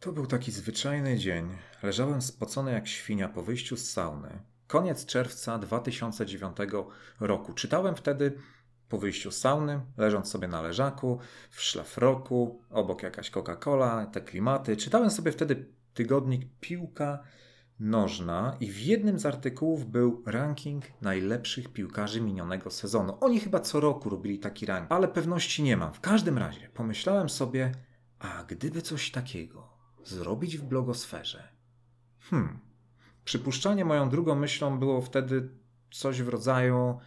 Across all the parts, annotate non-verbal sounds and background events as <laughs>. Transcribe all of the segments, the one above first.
To był taki zwyczajny dzień. Leżałem spocony jak świnia po wyjściu z sauny. Koniec czerwca 2009 roku. Czytałem wtedy po wyjściu z sauny, leżąc sobie na leżaku, w szlafroku, obok jakaś Coca-Cola, te klimaty. Czytałem sobie wtedy tygodnik Piłka Nożna i w jednym z artykułów był ranking najlepszych piłkarzy minionego sezonu. Oni chyba co roku robili taki ranking, ale pewności nie mam. W każdym razie pomyślałem sobie, a gdyby coś takiego zrobić w blogosferze? Hmm. Przypuszczalnie moją drugą myślą było wtedy coś w rodzaju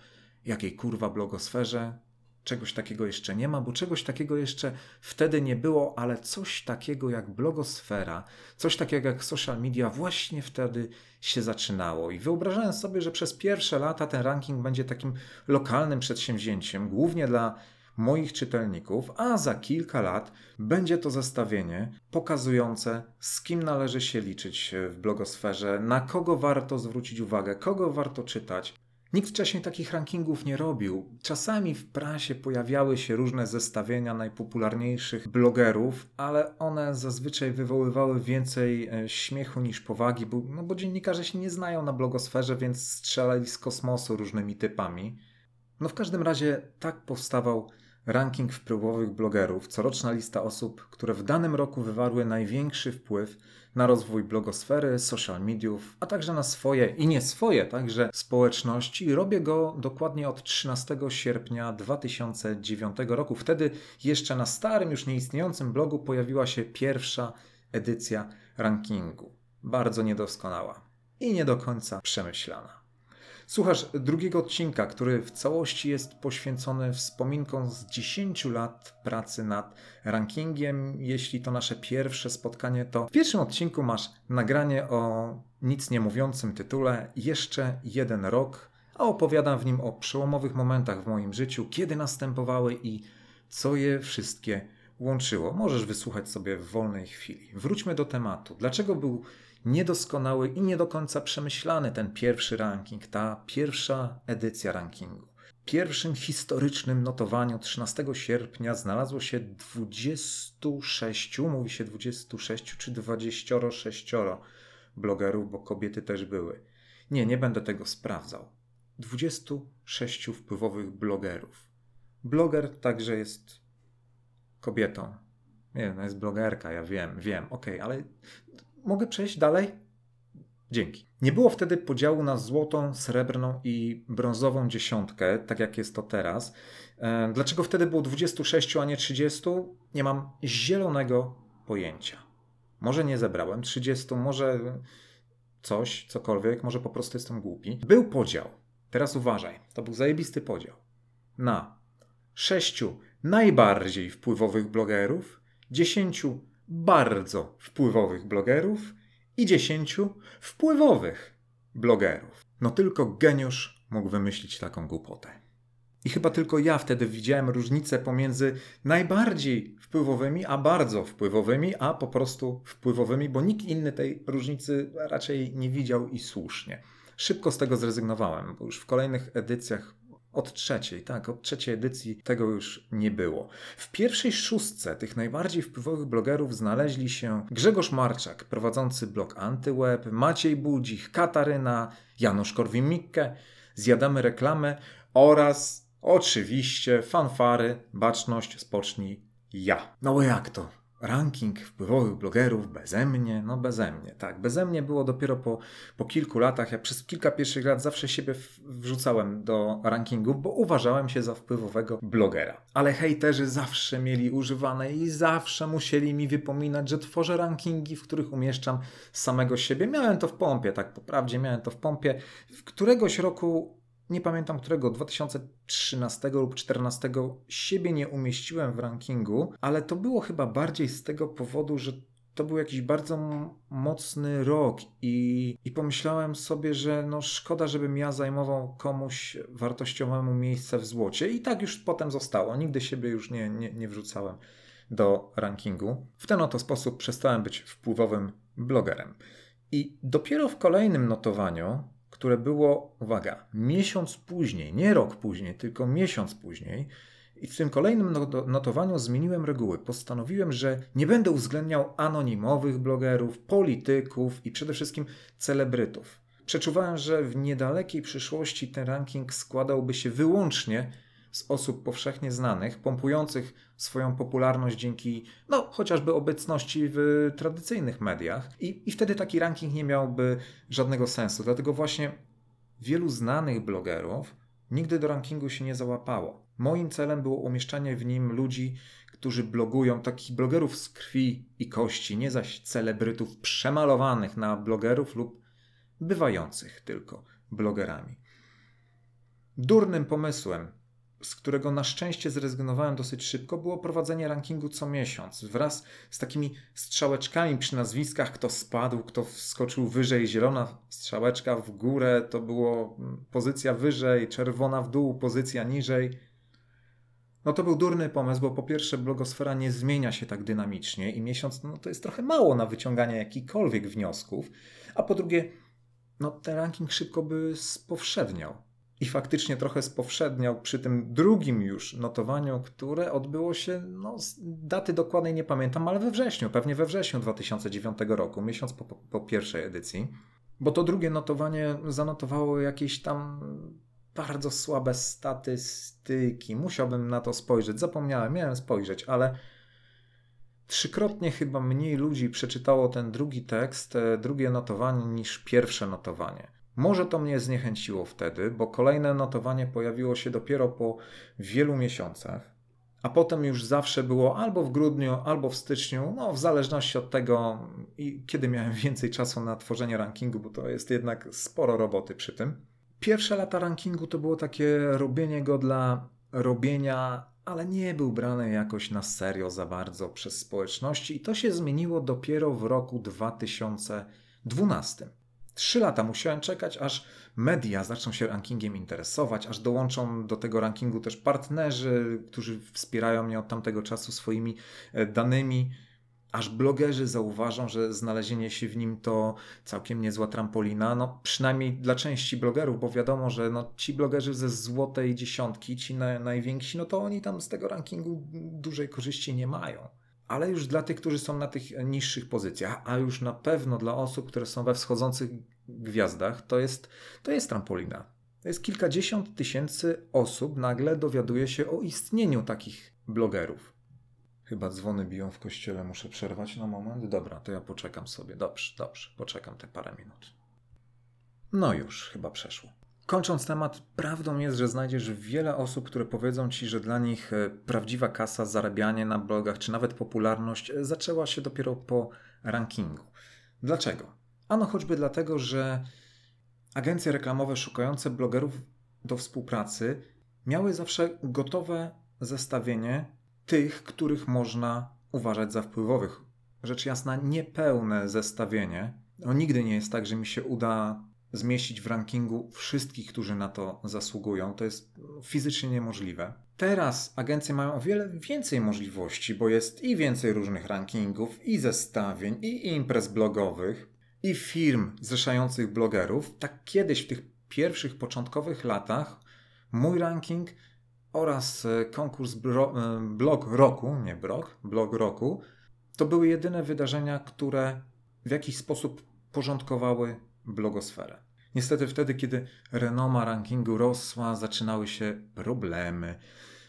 jakiej kurwa blogosferze, czegoś takiego jeszcze nie ma, bo czegoś takiego jeszcze wtedy nie było, ale coś takiego jak blogosfera, coś takiego jak social media właśnie wtedy się zaczynało. I wyobrażałem sobie, że przez pierwsze lata ten ranking będzie takim lokalnym przedsięwzięciem, głównie dla moich czytelników, a za kilka lat będzie to zestawienie pokazujące, z kim należy się liczyć w blogosferze, na kogo warto zwrócić uwagę, kogo warto czytać. Nikt wcześniej takich rankingów nie robił. Czasami w prasie pojawiały się różne zestawienia najpopularniejszych blogerów, ale one zazwyczaj wywoływały więcej e, śmiechu niż powagi, bo, no bo dziennikarze się nie znają na blogosferze, więc strzelali z kosmosu różnymi typami. No w każdym razie tak powstawał ranking wpływowych blogerów, coroczna lista osób, które w danym roku wywarły największy wpływ na rozwój blogosfery, social mediów, a także na swoje i nie swoje także społeczności. Robię go dokładnie od 13 sierpnia 2009 roku. Wtedy jeszcze na starym, już nieistniejącym blogu pojawiła się pierwsza edycja rankingu. Bardzo niedoskonała i nie do końca przemyślana. Słuchasz drugiego odcinka, który w całości jest poświęcony wspominkom z 10 lat pracy nad rankingiem. Jeśli to nasze pierwsze spotkanie, to w pierwszym odcinku masz nagranie o nic nie mówiącym tytule Jeszcze jeden rok, a opowiadam w nim o przełomowych momentach w moim życiu, kiedy następowały i co je wszystkie łączyło. Możesz wysłuchać sobie w wolnej chwili. Wróćmy do tematu. Dlaczego był niedoskonały i nie do końca przemyślany ten pierwszy ranking, ta pierwsza edycja rankingu. W pierwszym historycznym notowaniu 13 sierpnia znalazło się 26, mówi się 26 czy 26 blogerów, bo kobiety też były. Nie, nie będę tego sprawdzał. 26 wpływowych blogerów. Bloger także jest kobietą. Nie, no jest blogerka, ja wiem, wiem, okej, okay, ale Mogę przejść dalej? Dzięki. Nie było wtedy podziału na złotą, srebrną i brązową dziesiątkę, tak jak jest to teraz. E, dlaczego wtedy było 26, a nie 30? Nie mam zielonego pojęcia. Może nie zebrałem 30, może coś, cokolwiek, może po prostu jestem głupi. Był podział. Teraz uważaj, to był zajebisty podział. Na sześciu najbardziej wpływowych blogerów, dziesięciu bardzo wpływowych blogerów i dziesięciu wpływowych blogerów. No tylko geniusz mógł wymyślić taką głupotę. I chyba tylko ja wtedy widziałem różnicę pomiędzy najbardziej wpływowymi, a bardzo wpływowymi, a po prostu wpływowymi, bo nikt inny tej różnicy raczej nie widział i słusznie. Szybko z tego zrezygnowałem, bo już w kolejnych edycjach od trzeciej, tak, od trzeciej edycji tego już nie było. W pierwszej szóstce tych najbardziej wpływowych blogerów znaleźli się Grzegorz Marczak, prowadzący blog Antyweb, Maciej Budzich, Kataryna, Janusz Korwin-Mikke, Zjadamy Reklamę oraz oczywiście fanfary, baczność, spocznij ja. No bo jak to? Ranking wpływowych blogerów beze mnie, no beze mnie, tak. Beze mnie było dopiero po, po kilku latach. Ja przez kilka pierwszych lat zawsze siebie wrzucałem do rankingu, bo uważałem się za wpływowego blogera. Ale hejterzy zawsze mieli używane i zawsze musieli mi wypominać, że tworzę rankingi, w których umieszczam samego siebie. Miałem to w pompie, tak po prawdzie miałem to w pompie. W któregoś roku nie pamiętam którego, 2013 lub 2014 siebie nie umieściłem w rankingu, ale to było chyba bardziej z tego powodu, że to był jakiś bardzo mocny rok i, i pomyślałem sobie, że no szkoda, żebym ja zajmował komuś wartościowemu miejsce w złocie i tak już potem zostało. Nigdy siebie już nie, nie, nie wrzucałem do rankingu. W ten oto sposób przestałem być wpływowym blogerem. I dopiero w kolejnym notowaniu które było, uwaga, miesiąc później, nie rok później, tylko miesiąc później. I w tym kolejnym notowaniu zmieniłem reguły. Postanowiłem, że nie będę uwzględniał anonimowych blogerów, polityków i przede wszystkim celebrytów. Przeczuwałem, że w niedalekiej przyszłości ten ranking składałby się wyłącznie z osób powszechnie znanych, pompujących swoją popularność dzięki, no, chociażby obecności w tradycyjnych mediach. I, I wtedy taki ranking nie miałby żadnego sensu. Dlatego właśnie wielu znanych blogerów nigdy do rankingu się nie załapało. Moim celem było umieszczanie w nim ludzi, którzy blogują, takich blogerów z krwi i kości, nie zaś celebrytów przemalowanych na blogerów lub bywających tylko blogerami. Durnym pomysłem z którego na szczęście zrezygnowałem dosyć szybko, było prowadzenie rankingu co miesiąc, wraz z takimi strzałeczkami przy nazwiskach, kto spadł, kto wskoczył wyżej, zielona strzałeczka w górę, to było mm, pozycja wyżej, czerwona w dół, pozycja niżej. No to był durny pomysł, bo po pierwsze blogosfera nie zmienia się tak dynamicznie i miesiąc no to jest trochę mało na wyciąganie jakichkolwiek wniosków, a po drugie no ten ranking szybko by spowszedniał i faktycznie trochę spowszedniał przy tym drugim już notowaniu, które odbyło się, no, daty dokładnej nie pamiętam, ale we wrześniu, pewnie we wrześniu 2009 roku, miesiąc po, po pierwszej edycji. Bo to drugie notowanie zanotowało jakieś tam bardzo słabe statystyki. Musiałbym na to spojrzeć. Zapomniałem, miałem spojrzeć, ale trzykrotnie chyba mniej ludzi przeczytało ten drugi tekst, e, drugie notowanie niż pierwsze notowanie. Może to mnie zniechęciło wtedy, bo kolejne notowanie pojawiło się dopiero po wielu miesiącach, a potem już zawsze było albo w grudniu, albo w styczniu, no w zależności od tego, kiedy miałem <laughs> więcej czasu na tworzenie rankingu, bo to jest jednak sporo roboty przy tym. Pierwsze lata rankingu to było takie robienie go dla robienia, ale nie był brany jakoś na serio za bardzo przez społeczności i to się zmieniło dopiero w roku 2012. Trzy lata musiałem czekać, aż media zaczną się rankingiem interesować, aż dołączą do tego rankingu też partnerzy, którzy wspierają mnie od tamtego czasu swoimi e, danymi, aż blogerzy zauważą, że znalezienie się w nim to całkiem niezła trampolina, no przynajmniej dla części blogerów, bo wiadomo, że no, ci blogerzy ze złotej dziesiątki, ci na, najwięksi, no to oni tam z tego rankingu dużej korzyści nie mają ale już dla tych, którzy są na tych niższych pozycjach, a już na pewno dla osób, które są we wschodzących gwiazdach, to jest, to jest trampolina. To jest kilkadziesiąt tysięcy osób nagle dowiaduje się o istnieniu takich blogerów. Chyba dzwony biją w kościele, muszę przerwać na moment. Dobra, to ja poczekam sobie. Dobrze, dobrze, poczekam te parę minut. No już, chyba przeszło. Kończąc temat, prawdą jest, że znajdziesz wiele osób, które powiedzą ci, że dla nich e, prawdziwa kasa, zarabianie na blogach, czy nawet popularność e, zaczęła się dopiero po rankingu. Dlaczego? Ano choćby dlatego, że agencje reklamowe szukające blogerów do współpracy miały zawsze gotowe zestawienie tych, których można uważać za wpływowych. Rzecz jasna, niepełne zestawienie. No, nigdy nie jest tak, że mi się uda zmieścić w rankingu wszystkich, którzy na to zasługują. To jest fizycznie niemożliwe. Teraz agencje mają o wiele więcej możliwości, bo jest i więcej różnych rankingów, i zestawień, i imprez blogowych, i firm zrzeszających blogerów. Tak kiedyś w tych pierwszych, początkowych latach mój ranking oraz e, konkurs e, blog roku, nie blog, blog roku, to były jedyne wydarzenia, które w jakiś sposób porządkowały blogosferę. Niestety wtedy, kiedy renoma rankingu rosła, zaczynały się problemy,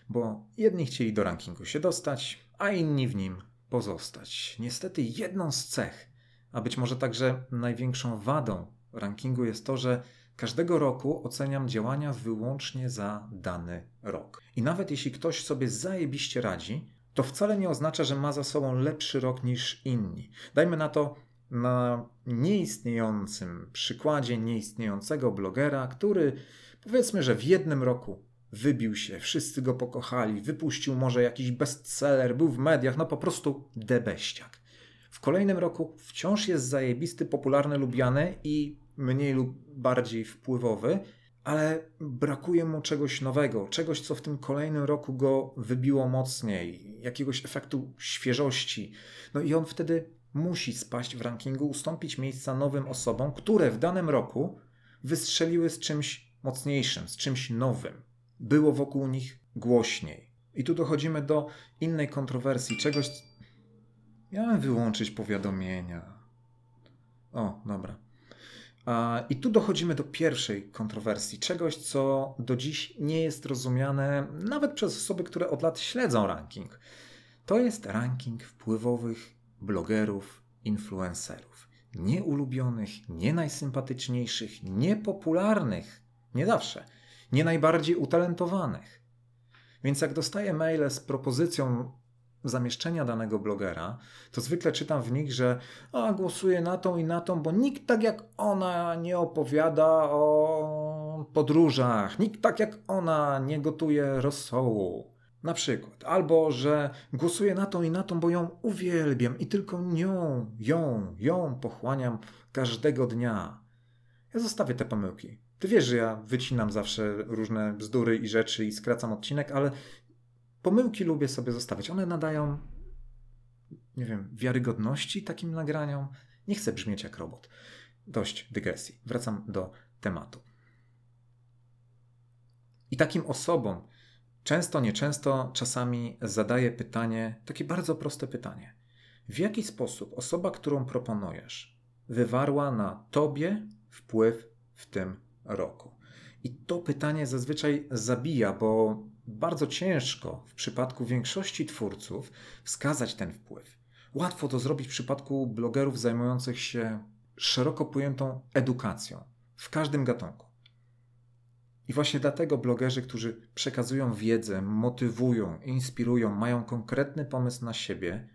bo jedni chcieli do rankingu się dostać, a inni w nim pozostać. Niestety jedną z cech, a być może także największą wadą rankingu jest to, że każdego roku oceniam działania wyłącznie za dany rok. I nawet jeśli ktoś sobie zajebiście radzi, to wcale nie oznacza, że ma za sobą lepszy rok niż inni. Dajmy na to na nieistniejącym przykładzie nieistniejącego blogera, który powiedzmy, że w jednym roku wybił się, wszyscy go pokochali, wypuścił może jakiś bestseller, był w mediach, no po prostu debeściak. W kolejnym roku wciąż jest zajebisty, popularny, lubiany i mniej lub bardziej wpływowy, ale brakuje mu czegoś nowego, czegoś, co w tym kolejnym roku go wybiło mocniej, jakiegoś efektu świeżości. No i on wtedy musi spaść w rankingu, ustąpić miejsca nowym osobom, które w danym roku wystrzeliły z czymś mocniejszym, z czymś nowym. Było wokół nich głośniej. I tu dochodzimy do innej kontrowersji, czegoś. Miałem wyłączyć powiadomienia. O, dobra. I tu dochodzimy do pierwszej kontrowersji, czegoś, co do dziś nie jest rozumiane nawet przez osoby, które od lat śledzą ranking. To jest ranking wpływowych blogerów, influencerów. Nieulubionych, nie najsympatyczniejszych, niepopularnych, nie zawsze, nie najbardziej utalentowanych. Więc jak dostaję maile z propozycją zamieszczenia danego blogera, to zwykle czytam w nich, że a, głosuję na tą i na tą, bo nikt tak jak ona nie opowiada o podróżach, nikt tak jak ona nie gotuje rosołu. Na przykład, albo że głosuję na tą i na tą, bo ją uwielbiam i tylko nią, ją, ją pochłaniam każdego dnia. Ja zostawię te pomyłki. Ty wiesz, że ja wycinam zawsze różne bzdury i rzeczy i skracam odcinek, ale pomyłki lubię sobie zostawiać. One nadają, nie wiem, wiarygodności takim nagraniom. Nie chcę brzmieć jak robot. Dość dygresji. Wracam do tematu. I takim osobom często, nieczęsto, czasami zadaję pytanie, takie bardzo proste pytanie. W jaki sposób osoba, którą proponujesz, wywarła na tobie wpływ w tym roku? I to pytanie zazwyczaj zabija, bo bardzo ciężko w przypadku większości twórców wskazać ten wpływ. Łatwo to zrobić w przypadku blogerów zajmujących się szeroko pojętą edukacją w każdym gatunku. I właśnie dlatego blogerzy, którzy przekazują wiedzę, motywują, inspirują, mają konkretny pomysł na siebie,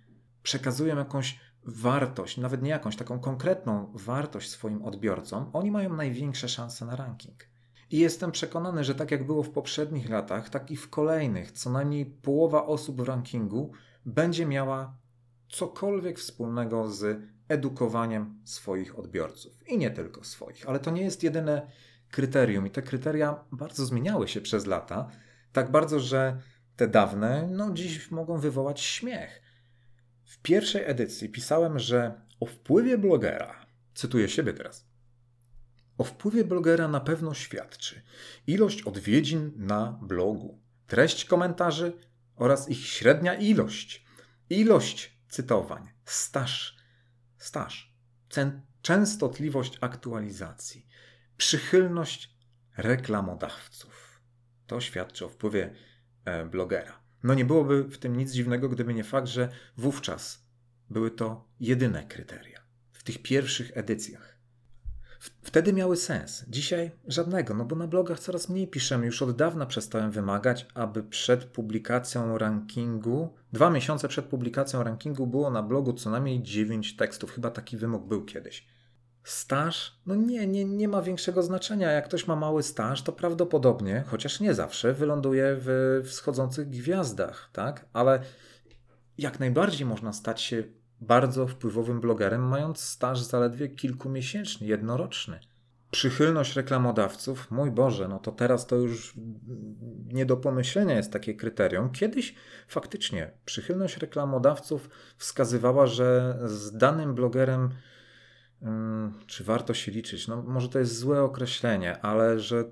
przekazują jakąś wartość, nawet nie jakąś, taką konkretną wartość swoim odbiorcom, oni mają największe szanse na ranking. I jestem przekonany, że tak jak było w poprzednich latach, tak i w kolejnych, co najmniej połowa osób w rankingu będzie miała cokolwiek wspólnego z edukowaniem swoich odbiorców. I nie tylko swoich, ale to nie jest jedyne kryterium. I te kryteria bardzo zmieniały się przez lata. Tak bardzo, że te dawne, no dziś mogą wywołać śmiech. W pierwszej edycji pisałem, że o wpływie blogera, cytuję siebie teraz, o wpływie blogera na pewno świadczy ilość odwiedzin na blogu, treść komentarzy oraz ich średnia ilość, ilość cytowań, staż, staż, częstotliwość aktualizacji, przychylność reklamodawców. To świadczy o wpływie e, blogera. No nie byłoby w tym nic dziwnego, gdyby nie fakt, że wówczas były to jedyne kryteria w tych pierwszych edycjach. Wtedy miały sens. Dzisiaj żadnego, no bo na blogach coraz mniej piszemy. Już od dawna przestałem wymagać, aby przed publikacją rankingu, dwa miesiące przed publikacją rankingu było na blogu co najmniej 9 tekstów. Chyba taki wymóg był kiedyś. Staż? No nie, nie, nie ma większego znaczenia. Jak ktoś ma mały staż, to prawdopodobnie, chociaż nie zawsze, wyląduje w wschodzących gwiazdach, tak? Ale jak najbardziej można stać się bardzo wpływowym blogerem, mając staż zaledwie kilkumiesięczny, jednoroczny. Przychylność reklamodawców, mój Boże, no to teraz to już nie do pomyślenia jest takie kryterium. Kiedyś faktycznie przychylność reklamodawców wskazywała, że z danym blogerem czy warto się liczyć? No, może to jest złe określenie, ale że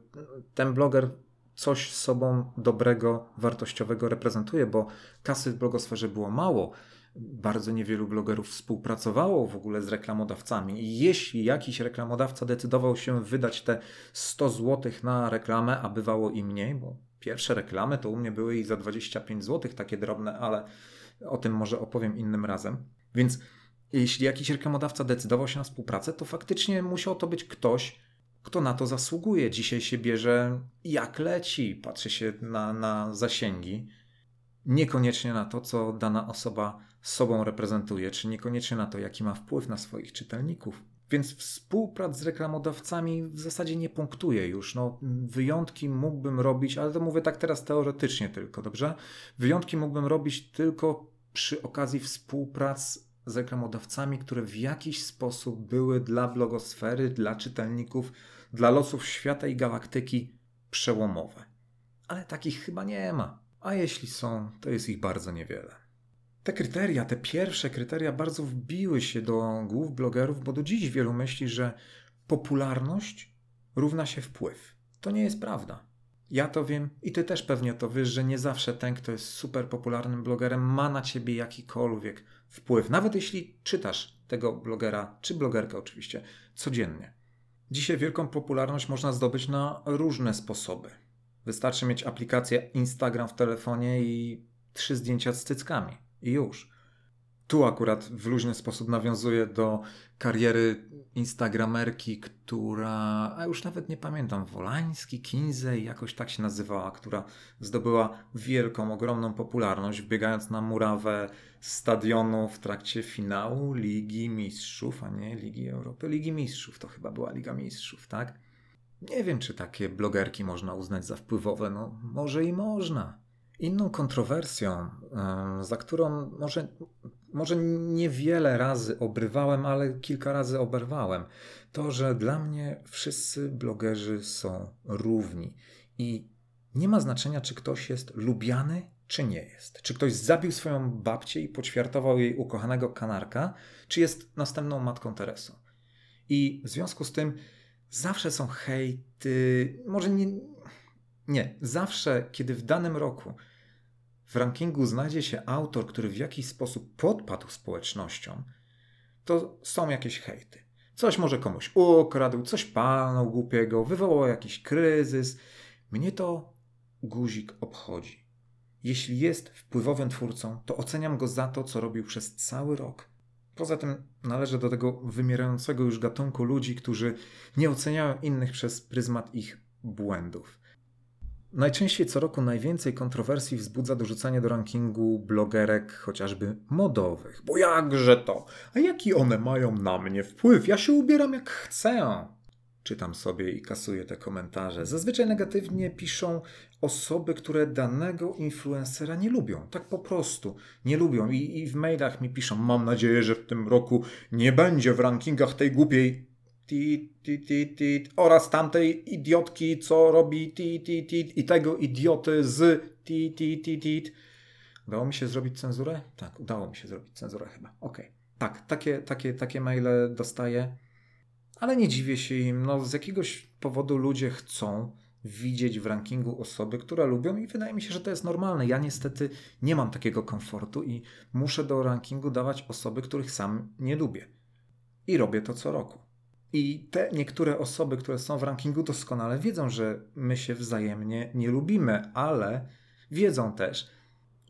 ten bloger coś sobą dobrego, wartościowego reprezentuje, bo kasy w blogosferze było mało bardzo niewielu blogerów współpracowało w ogóle z reklamodawcami. I jeśli jakiś reklamodawca decydował się wydać te 100 zł na reklamę, a bywało i mniej, bo pierwsze reklamy to u mnie były i za 25 zł, takie drobne, ale o tym może opowiem innym razem. Więc jeśli jakiś reklamodawca decydował się na współpracę, to faktycznie musiał to być ktoś, kto na to zasługuje. Dzisiaj się bierze jak leci, patrzy się na, na zasięgi, niekoniecznie na to, co dana osoba sobą reprezentuje, czy niekoniecznie na to, jaki ma wpływ na swoich czytelników. Więc współprac z reklamodawcami w zasadzie nie punktuje już. No, wyjątki mógłbym robić, ale to mówię tak teraz teoretycznie tylko, dobrze? Wyjątki mógłbym robić tylko przy okazji współprac z reklamodawcami, które w jakiś sposób były dla blogosfery, dla czytelników, dla losów świata i galaktyki przełomowe. Ale takich chyba nie ma. A jeśli są, to jest ich bardzo niewiele. Te kryteria, te pierwsze kryteria bardzo wbiły się do głów blogerów, bo do dziś wielu myśli, że popularność równa się wpływ. To nie jest prawda. Ja to wiem i ty też pewnie to wiesz, że nie zawsze ten, kto jest super popularnym blogerem, ma na ciebie jakikolwiek wpływ. Nawet jeśli czytasz tego blogera, czy blogerkę oczywiście, codziennie. Dzisiaj wielką popularność można zdobyć na różne sposoby. Wystarczy mieć aplikację Instagram w telefonie i trzy zdjęcia z cyckami. I już tu akurat w luźny sposób nawiązuje do kariery instagramerki, która, a już nawet nie pamiętam, Wolański, Kinsey, jakoś tak się nazywała, która zdobyła wielką, ogromną popularność, wbiegając na murawę stadionu w trakcie finału Ligi Mistrzów, a nie Ligi Europy. Ligi Mistrzów to chyba była Liga Mistrzów, tak? Nie wiem, czy takie blogerki można uznać za wpływowe. No, może i można. Inną kontrowersją, za którą może, może niewiele razy obrywałem, ale kilka razy oberwałem, to, że dla mnie wszyscy blogerzy są równi i nie ma znaczenia, czy ktoś jest lubiany, czy nie jest. Czy ktoś zabił swoją babcię i poćwiartował jej ukochanego kanarka, czy jest następną matką Teresą. I w związku z tym zawsze są hejty, może nie, nie, zawsze, kiedy w danym roku w rankingu znajdzie się autor, który w jakiś sposób podpadł społecznością, to są jakieś hejty. Coś może komuś ukradł, coś palnął głupiego, wywołał jakiś kryzys. Mnie to guzik obchodzi. Jeśli jest wpływowym twórcą, to oceniam go za to, co robił przez cały rok. Poza tym należę do tego wymierającego już gatunku ludzi, którzy nie oceniają innych przez pryzmat ich błędów. Najczęściej co roku najwięcej kontrowersji wzbudza dorzucanie do rankingu blogerek chociażby modowych. Bo jakże to? A jaki one mają na mnie wpływ? Ja się ubieram jak chcę. Czytam sobie i kasuję te komentarze. Zazwyczaj negatywnie piszą osoby, które danego influencera nie lubią. Tak po prostu nie lubią. I, I w mailach mi piszą: Mam nadzieję, że w tym roku nie będzie w rankingach tej głupiej tit, tit, tit, tit, oraz tamtej idiotki, co robi tit, tit, tit, i tego idioty z tit, tit, tit. Udało mi się zrobić cenzurę? Tak, udało mi się zrobić cenzurę chyba. Okej. Okay. Tak, takie, takie, takie maile dostaję, ale nie dziwię się im. No, z jakiegoś powodu ludzie chcą widzieć w rankingu osoby, które lubią i wydaje mi się, że to jest normalne. Ja niestety nie mam takiego komfortu i muszę do rankingu dawać osoby, których sam nie lubię. I robię to co roku. I te niektóre osoby, które są w rankingu, doskonale wiedzą, że my się wzajemnie nie lubimy, ale wiedzą też,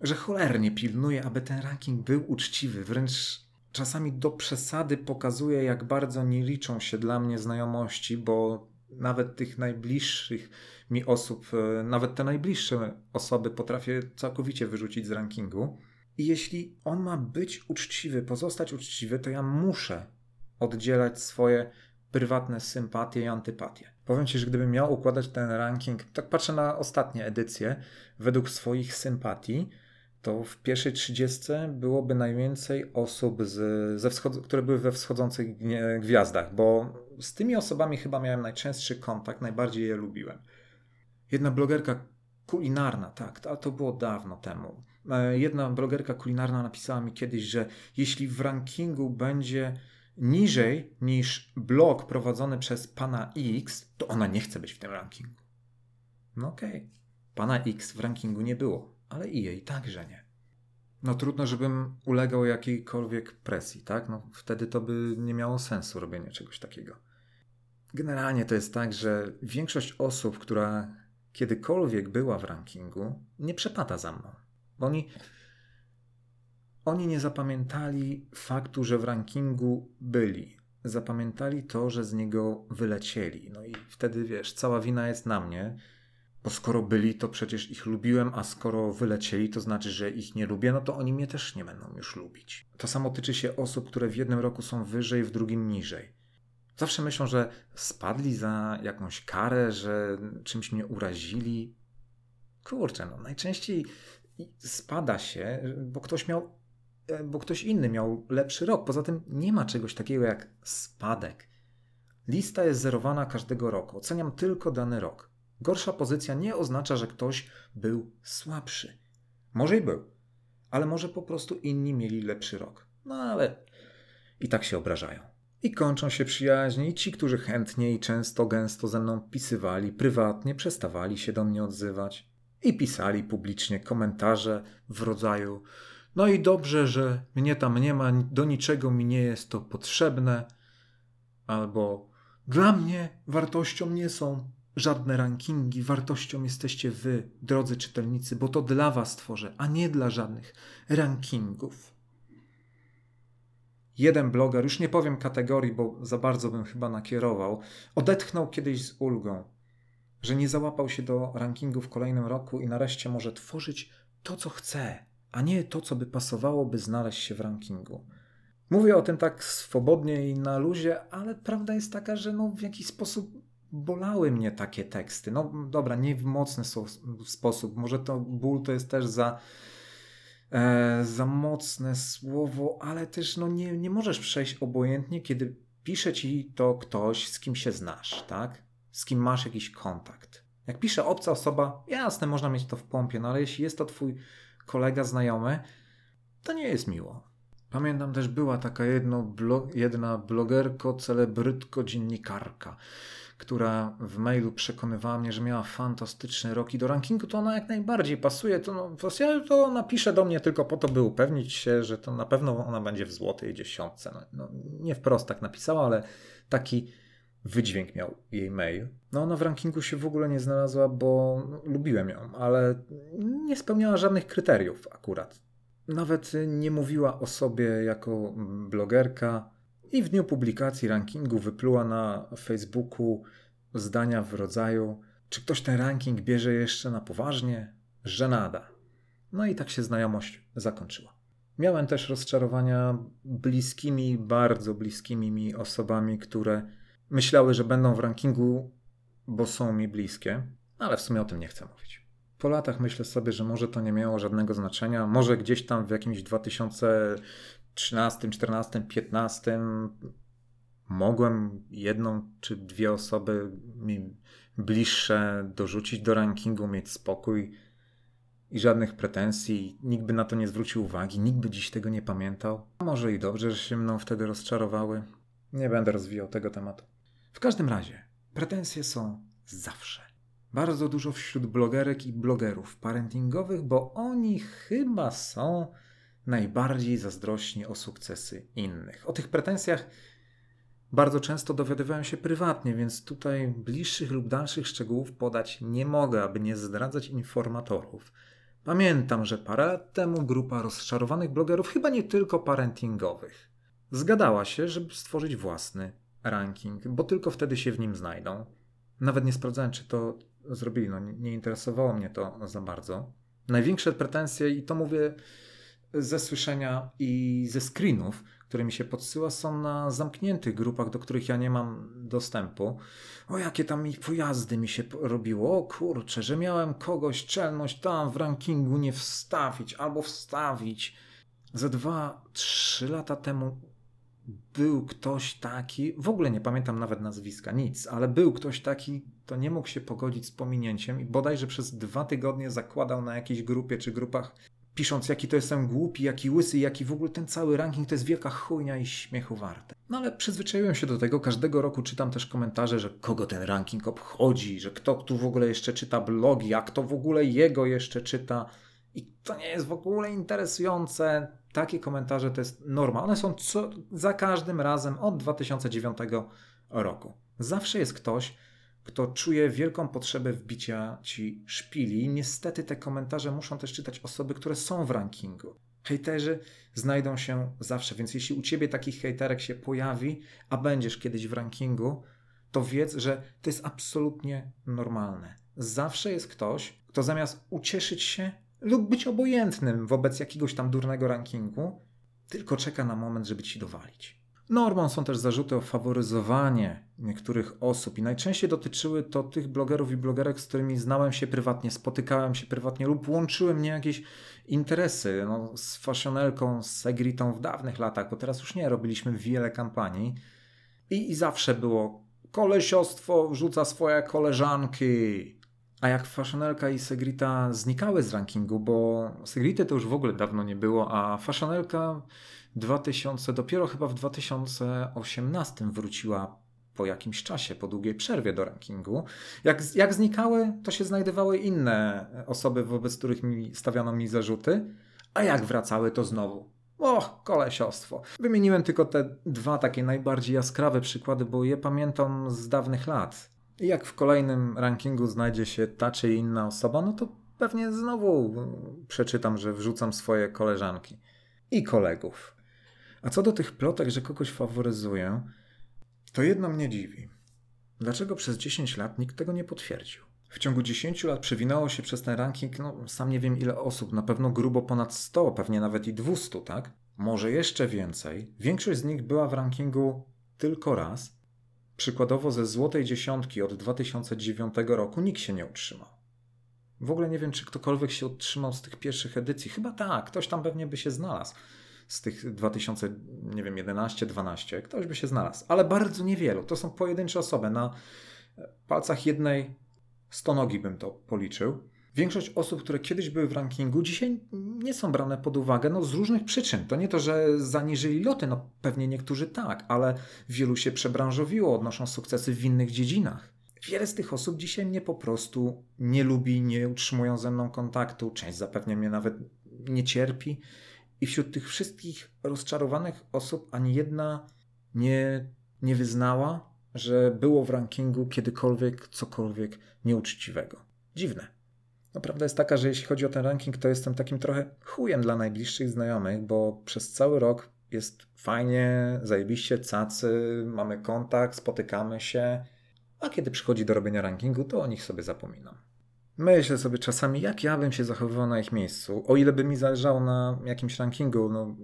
że cholernie pilnuje, aby ten ranking był uczciwy, wręcz czasami do przesady pokazuje, jak bardzo nie liczą się dla mnie znajomości, bo nawet tych najbliższych mi osób, e, nawet te najbliższe osoby potrafię całkowicie wyrzucić z rankingu. I jeśli on ma być uczciwy, pozostać uczciwy, to ja muszę oddzielać swoje prywatne sympatie i antypatie. Powiem Ci, że gdybym miał układać ten ranking, tak patrzę na ostatnie edycje, według swoich sympatii, to w pierwszej trzydziestce byłoby najwięcej osób, z, ze wschod- które były we wschodzących gwiazdach, bo z tymi osobami chyba miałem najczęstszy kontakt, najbardziej je lubiłem. Jedna blogerka kulinarna, tak, ale to było dawno temu. E, jedna blogerka kulinarna napisała mi kiedyś, że jeśli w rankingu będzie niżej niż blog prowadzony przez pana X, to ona nie chce być w tym rankingu. No okej. Okay. Pana X w rankingu nie było, ale i jej także nie. No trudno, żebym ulegał jakiejkolwiek presji, tak? No wtedy to by nie miało sensu robienie czegoś takiego. Generalnie to jest tak, że większość osób, która kiedykolwiek była w rankingu, nie przepada za mną. Bo oni oni nie zapamiętali faktu, że w rankingu byli. Zapamiętali to, że z niego wylecieli. No i wtedy wiesz, cała wina jest na mnie, bo skoro byli, to przecież ich lubiłem, a skoro wylecieli, to znaczy, że ich nie lubię, no to oni mnie też nie będą już lubić. To samo tyczy się osób, które w jednym roku są wyżej, w drugim niżej. Zawsze myślą, że spadli za jakąś karę, że czymś mnie urazili. Kurczę, no najczęściej spada się, bo ktoś miał bo ktoś inny miał lepszy rok. Poza tym nie ma czegoś takiego jak spadek. Lista jest zerowana każdego roku. Oceniam tylko dany rok. Gorsza pozycja nie oznacza, że ktoś był słabszy. Może i był, ale może po prostu inni mieli lepszy rok. No ale i tak się obrażają. I kończą się przyjaźnie i ci, którzy chętnie i często, gęsto ze mną pisywali prywatnie, przestawali się do mnie odzywać i pisali publicznie komentarze w rodzaju no i dobrze, że mnie tam nie ma, do niczego mi nie jest to potrzebne, albo dla mnie wartością nie są żadne rankingi, wartością jesteście wy, drodzy czytelnicy, bo to dla was tworzę, a nie dla żadnych rankingów. Jeden bloger, już nie powiem kategorii, bo za bardzo bym chyba nakierował, odetchnął kiedyś z ulgą, że nie załapał się do rankingu w kolejnym roku i nareszcie może tworzyć to, co chce, a nie to, co by pasowało, by znaleźć się w rankingu. Mówię o tym tak swobodnie i na luzie, ale prawda jest taka, że no w jakiś sposób bolały mnie takie teksty. No dobra, nie w mocny sposób. Może to ból to jest też za, e, za mocne słowo, ale też no nie, nie możesz przejść obojętnie, kiedy pisze ci to ktoś, z kim się znasz, tak? Z kim masz jakiś kontakt. Jak pisze obca osoba, jasne, można mieć to w pompie, no ale jeśli jest to twój kolega, znajomy, to nie jest miło. Pamiętam też była taka jedna blogerko, celebrytko, dziennikarka, która w mailu przekonywała mnie, że miała fantastyczny rok i do rankingu to ona jak najbardziej pasuje. To, no, to napisze do mnie tylko po to, by upewnić się, że to na pewno ona będzie w złotej dziesiątce. No, no, nie wprost tak napisała, ale taki wydźwięk miał jej mail. No ona w rankingu się w ogóle nie znalazła, bo no, lubiłem ją, ale nie spełniała żadnych kryteriów akurat. Nawet nie mówiła o sobie jako blogerka i w dniu publikacji rankingu wypluła na Facebooku zdania w rodzaju czy ktoś ten ranking bierze jeszcze na poważnie? Żenada. No i tak się znajomość zakończyła. Miałem też rozczarowania bliskimi, bardzo bliskimi mi osobami, które myślały, że będą w rankingu, bo są mi bliskie, ale w sumie o tym nie chcę mówić. Po latach myślę sobie, że może to nie miało żadnego znaczenia. Może gdzieś tam w jakimś 2013, 14, 15 mogłem jedną czy dwie osoby mi bliższe dorzucić do rankingu, mieć spokój i żadnych pretensji. Nikt by na to nie zwrócił uwagi, nikt by dziś tego nie pamiętał. Może i dobrze, że się mną wtedy rozczarowały. Nie będę rozwijał tego tematu. W każdym razie, pretensje są zawsze. Bardzo dużo wśród blogerek i blogerów parentingowych, bo oni chyba są najbardziej zazdrośni o sukcesy innych. O tych pretensjach bardzo często dowiadywałem się prywatnie, więc tutaj bliższych lub dalszych szczegółów podać nie mogę, aby nie zdradzać informatorów. Pamiętam, że parę lat temu grupa rozczarowanych blogerów, chyba nie tylko parentingowych, zgadała się, żeby stworzyć własny ranking, bo tylko wtedy się w nim znajdą. Nawet nie sprawdzałem, czy to zrobili, no nie interesowało mnie to za bardzo. Największe pretensje, i to mówię ze słyszenia i ze screenów, które mi się podsyła, są na zamkniętych grupach, do których ja nie mam dostępu. O, jakie tam pojazdy mi się robiło. O kurczę, że miałem kogoś czelność tam w rankingu nie wstawić albo wstawić. Ze dwa, trzy lata temu był ktoś taki, w ogóle nie pamiętam nawet nazwiska, nic, ale był ktoś taki, to nie mógł się pogodzić z pominięciem i bodajże przez dwa tygodnie zakładał na jakiejś grupie czy grupach, pisząc jaki to jestem głupi, jaki łysy, jaki w ogóle ten cały ranking to jest wielka chujnia i śmiechu warte. No ale przyzwyczaiłem się do tego, każdego roku czytam też komentarze, że kogo ten ranking obchodzi, że kto tu w ogóle jeszcze czyta blogi, a kto w ogóle jego jeszcze czyta. I to nie jest w ogóle interesujące. Takie komentarze to jest norma. One są co, za każdym razem od 2009 roku. Zawsze jest ktoś, kto czuje wielką potrzebę wbicia ci szpili. Niestety te komentarze muszą też czytać osoby, które są w rankingu. Hejterzy znajdą się zawsze, więc jeśli u ciebie takich hejterek się pojawi, a będziesz kiedyś w rankingu, to wiedz, że to jest absolutnie normalne. Zawsze jest ktoś, kto zamiast ucieszyć się, lub być obojętnym wobec jakiegoś tam durnego rankingu, tylko czeka na moment, żeby ci dowalić. Normą są też zarzuty o faworyzowanie niektórych osób i najczęściej dotyczyły to tych blogerów i blogerek, z którymi znałem się prywatnie, spotykałem się prywatnie lub łączyły mnie jakieś interesy. No, z Fashionelką, z Segritą w dawnych latach, bo teraz już nie, robiliśmy wiele kampanii i, i zawsze było kolesiostwo wrzuca swoje koleżanki, A jak Fashionelka i Segrita znikały z rankingu, bo Segrity to już w ogóle dawno nie było, a Fashionelka 2000, dopiero chyba w 2018 wróciła po jakimś czasie, po długiej przerwie do rankingu. Jak, jak znikały, to się znajdowały inne osoby, wobec których mi stawiano mi zarzuty, a jak wracały, to znowu. Och, kolesiostwo. Wymieniłem tylko te dwa takie najbardziej jaskrawe przykłady, bo je pamiętam z dawnych lat. Jak w kolejnym rankingu znajdzie się ta czy inna osoba, no to pewnie znowu przeczytam, że wrzucam swoje koleżanki i kolegów. A co do tych plotek, że kogoś faworyzuję, to jedno mnie dziwi. Dlaczego przez 10 lat nikt tego nie potwierdził? W ciągu 10 lat przewinęło się przez ten ranking, no sam nie wiem ile osób, na pewno grubo ponad 100, pewnie nawet i 200, tak? Może jeszcze więcej. Większość z nich była w rankingu tylko raz. Przykładowo ze złotej dziesiątki od 2009 roku nikt się nie utrzymał. W ogóle nie wiem, czy ktokolwiek się utrzymał z tych pierwszych edycji. Chyba tak, ktoś tam pewnie by się znalazł z tych 2000, nie wiem, 11, 12, ktoś by się znalazł, ale bardzo niewielu. To są pojedyncze osoby. Na palcach jednej stonogi bym to policzył. Większość osób, które kiedyś były w rankingu, dzisiaj nie są brane pod uwagę no, z różnych przyczyn. To nie to, że zaniżyli loty, no pewnie niektórzy tak, ale wielu się przebranżowiło, odnoszą sukcesy w innych dziedzinach. Wiele z tych osób dzisiaj mnie po prostu nie lubi, nie utrzymują ze mną kontaktu, część zapewne mnie nawet nie cierpi. I wśród tych wszystkich rozczarowanych osób ani jedna nie, nie wyznała, że było w rankingu kiedykolwiek cokolwiek nieuczciwego. Dziwne. No, prawda jest taka, że jeśli chodzi o ten ranking, to jestem takim trochę chujem dla najbliższych znajomych, bo przez cały rok jest fajnie, zajebiście, cacy, mamy kontakt, spotykamy się, a kiedy przychodzi do robienia rankingu, to o nich sobie zapominam. Myślę sobie czasami, jak ja bym się zachowywał na ich miejscu, o ile by mi zależało na jakimś rankingu. No,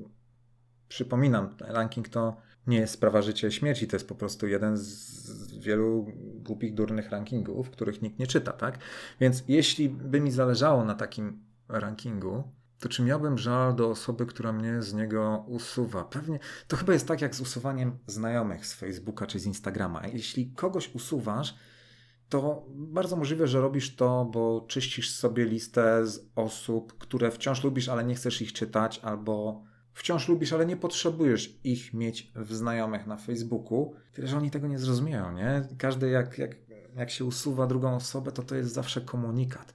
przypominam, ranking to nie jest sprawa życia i śmierci, to jest po prostu jeden z wielu głupich, durnych rankingów, których nikt nie czyta, tak? Więc jeśli by mi zależało na takim rankingu, to czy miałbym żal do osoby, która mnie z niego usuwa? Pewnie to chyba jest tak jak z usuwaniem znajomych z Facebooka czy z Instagrama. Jeśli kogoś usuwasz, to bardzo możliwe, że robisz to, bo czyścisz sobie listę z osób, które wciąż lubisz, ale nie chcesz ich czytać, albo wciąż lubisz, ale nie potrzebujesz ich mieć w znajomych na Facebooku. Tyle, że oni tego nie zrozumieją, nie? Każdy, jak, jak, jak się usuwa drugą osobę, to to jest zawsze komunikat.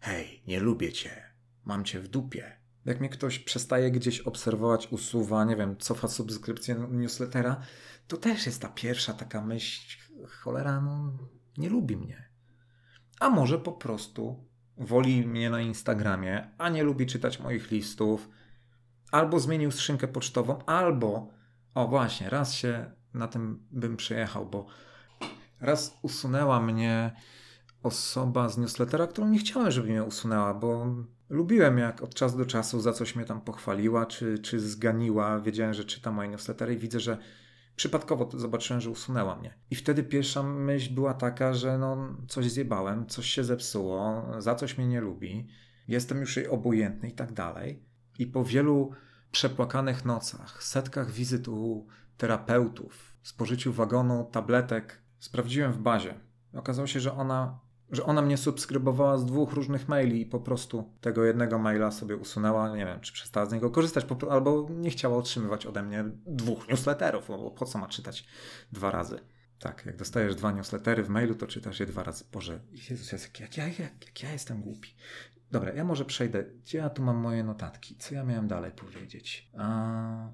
Hej, nie lubię cię, mam cię w dupie. Jak mnie ktoś przestaje gdzieś obserwować, usuwa, nie wiem, cofa subskrypcję newslettera, to też jest ta pierwsza taka myśl, cholera, no nie lubi mnie. A może po prostu woli mnie na Instagramie, a nie lubi czytać moich listów, albo zmienił skrzynkę pocztową, albo, o właśnie, raz się na tym bym przejechał, bo raz usunęła mnie osoba z newslettera, którą nie chciałem, żeby mnie usunęła, bo lubiłem jak od czasu do czasu za coś mnie tam pochwaliła, czy, czy zganiła. Wiedziałem, że czyta moje newslettery i widzę, że Przypadkowo zobaczyłem, że usunęła mnie. I wtedy pierwsza myśl była taka, że no, coś zjebałem, coś się zepsuło, za coś mnie nie lubi, jestem już jej obojętny i tak dalej. I po wielu przepłakanych nocach, setkach wizyt u terapeutów, spożyciu wagonu tabletek, sprawdziłem w bazie. Okazało się, że ona że ona mnie subskrybowała z dwóch różnych maili i po prostu tego jednego maila sobie usunęła. Nie wiem, czy przestała z niego korzystać, albo nie chciała otrzymywać ode mnie dwóch newsletterów, bo po co ma czytać dwa razy? Tak, jak dostajesz dwa newslettery w mailu, to czytasz je dwa razy. Boże, Jezus, jak, jak, jak, jak, ja jestem głupi. Dobra, ja może przejdę. Gdzie ja tu mam moje notatki? Co ja miałem dalej powiedzieć? A,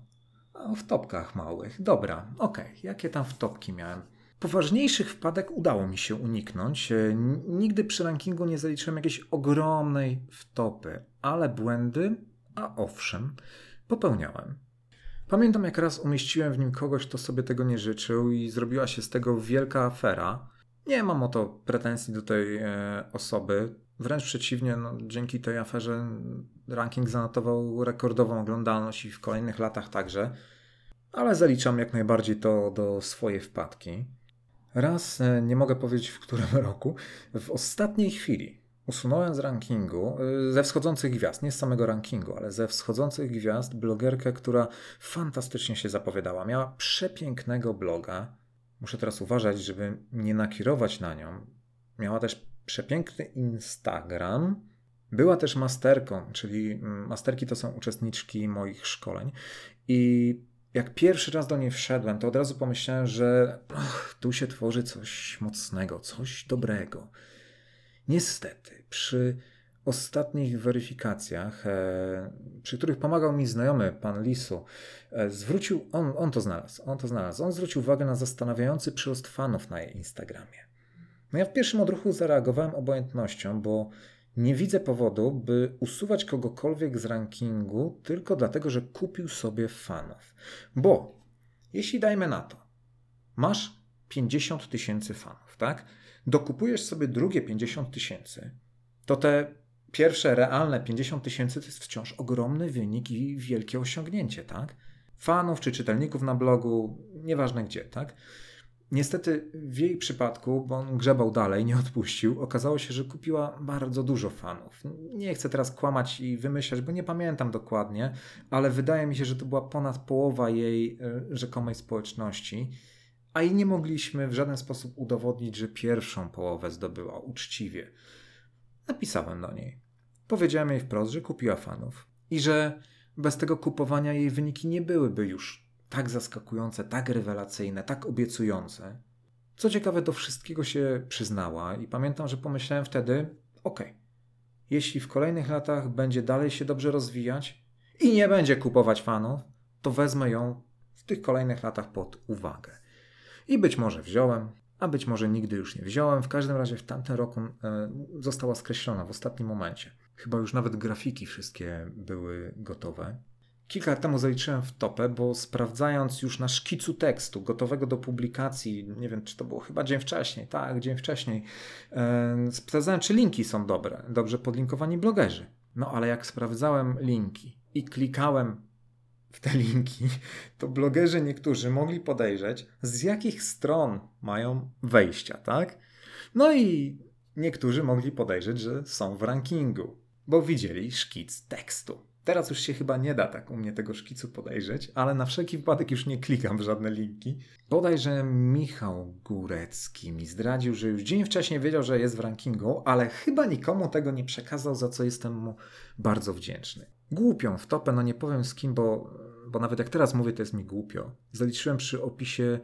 a w topkach małych. Dobra, okej. Okay. Jakie tam w topki miałem? Poważniejszych wpadek udało mi się uniknąć. E, nigdy przy rankingu nie zaliczyłem jakiejś ogromnej wtopy, ale błędy, a owszem, popełniałem. Pamiętam, jak raz umieściłem w nim kogoś, kto sobie tego nie życzył, i zrobiła się z tego wielka afera. Nie mam o to pretensji do tej e, osoby. Wręcz przeciwnie, no, dzięki tej aferze ranking zanotował rekordową oglądalność i w kolejnych latach także. Ale zaliczam jak najbardziej to do swojej wpadki. Raz, e, nie mogę powiedzieć w którym <laughs> roku, w ostatniej chwili usunąłem z rankingu, e, ze wschodzących gwiazd, nie z samego rankingu, ale ze wschodzących gwiazd, blogerkę, która fantastycznie się zapowiadała. Miała przepięknego bloga. Muszę teraz uważać, żeby nie nakierować na nią. Miała też przepiękny Instagram. Była też masterką, czyli mm, masterki to są uczestniczki moich szkoleń. I jak pierwszy raz do niej wszedłem, to od razu pomyślałem, że ach, tu się tworzy coś mocnego, coś dobrego. Niestety, przy ostatnich weryfikacjach, e, przy których pomagał mi znajomy, pan Lisu, e, zwrócił, on, on to znalazł, on to znalazł, on zwrócił uwagę na zastanawiający przyrost fanów na jej Instagramie. No ja w pierwszym odruchu zareagowałem obojętnością, bo nie widzę powodu, by usuwać kogokolwiek z rankingu tylko dlatego, że kupił sobie fanów. Bo jeśli dajmy na to, masz 50 tysięcy fanów, tak? Dokupujesz sobie drugie 50 tysięcy, to te pierwsze realne 50 tysięcy to jest wciąż ogromny wynik i wielkie osiągnięcie, tak? Fanów czy czytelników na blogu, nieważne gdzie, tak? Niestety w jej przypadku, bo on grzebał dalej, nie odpuścił, okazało się, że kupiła bardzo dużo fanów. Nie chcę teraz kłamać i wymyślać, bo nie pamiętam dokładnie, ale wydaje mi się, że to była ponad połowa jej e, rzekomej społeczności, a i nie mogliśmy w żaden sposób udowodnić, że pierwszą połowę zdobyła uczciwie. Napisałem do niej. Powiedziałem jej wprost, że kupiła fanów i że bez tego kupowania jej wyniki nie byłyby już tak zaskakujące, tak rewelacyjne, tak obiecujące. Co ciekawe, do wszystkiego się przyznała i pamiętam, że pomyślałem wtedy: OK, jeśli w kolejnych latach będzie dalej się dobrze rozwijać i nie będzie kupować fanów, to wezmę ją w tych kolejnych latach pod uwagę. I być może wziąłem, a być może nigdy już nie wziąłem. W każdym razie w tamtym roku e, została skreślona w ostatnim momencie. Chyba już nawet grafiki wszystkie były gotowe. Kilka lat temu zaliczyłem w topę, bo sprawdzając już na szkicu tekstu gotowego do publikacji, nie wiem czy to było chyba dzień wcześniej, tak, dzień wcześniej, yy, sprawdzałem czy linki są dobre, dobrze podlinkowani blogerzy. No ale jak sprawdzałem linki i klikałem w te linki, to blogerzy niektórzy mogli podejrzeć, z jakich stron mają wejścia, tak? No i niektórzy mogli podejrzeć, że są w rankingu, bo widzieli szkic tekstu. Teraz już się chyba nie da tak u mnie tego szkicu podejrzeć, ale na wszelki wypadek już nie klikam w żadne linki. Bodaj, że Michał Górecki mi zdradził, że już dzień wcześniej wiedział, że jest w rankingu, ale chyba nikomu tego nie przekazał, za co jestem mu bardzo wdzięczny. Głupią w topę, no nie powiem z kim, bo, bo nawet jak teraz mówię, to jest mi głupio. Zaliczyłem przy opisie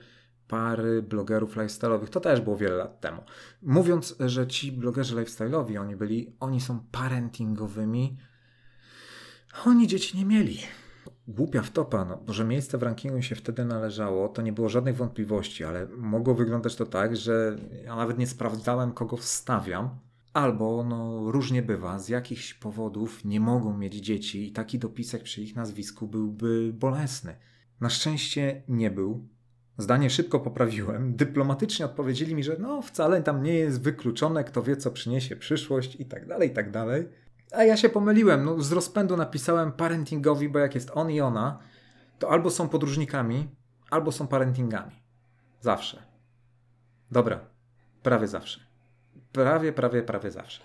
pary blogerów lifestyle'owych. To też było wiele lat temu. Mówiąc, że ci blogerzy lifestyle'owi, oni byli, oni są parentingowymi oni dzieci nie mieli. Głupia wtopa, no, że miejsce w rankingu się wtedy należało, to nie było żadnych wątpliwości, ale mogło wyglądać to tak, że ja nawet nie sprawdzałem, kogo wstawiam, albo no, różnie bywa, z jakichś powodów nie mogą mieć dzieci i taki dopisek przy ich nazwisku byłby bolesny. Na szczęście nie był. Zdanie szybko poprawiłem. Dyplomatycznie odpowiedzieli mi, że no wcale tam nie jest wykluczone, kto wie co przyniesie przyszłość i tak dalej, i tak dalej. A ja się pomyliłem. No, z rozpędu napisałem parentingowi, bo jak jest on i ona, to albo są podróżnikami, albo są parentingami. Zawsze. Dobra, prawie zawsze. Prawie, prawie, prawie zawsze.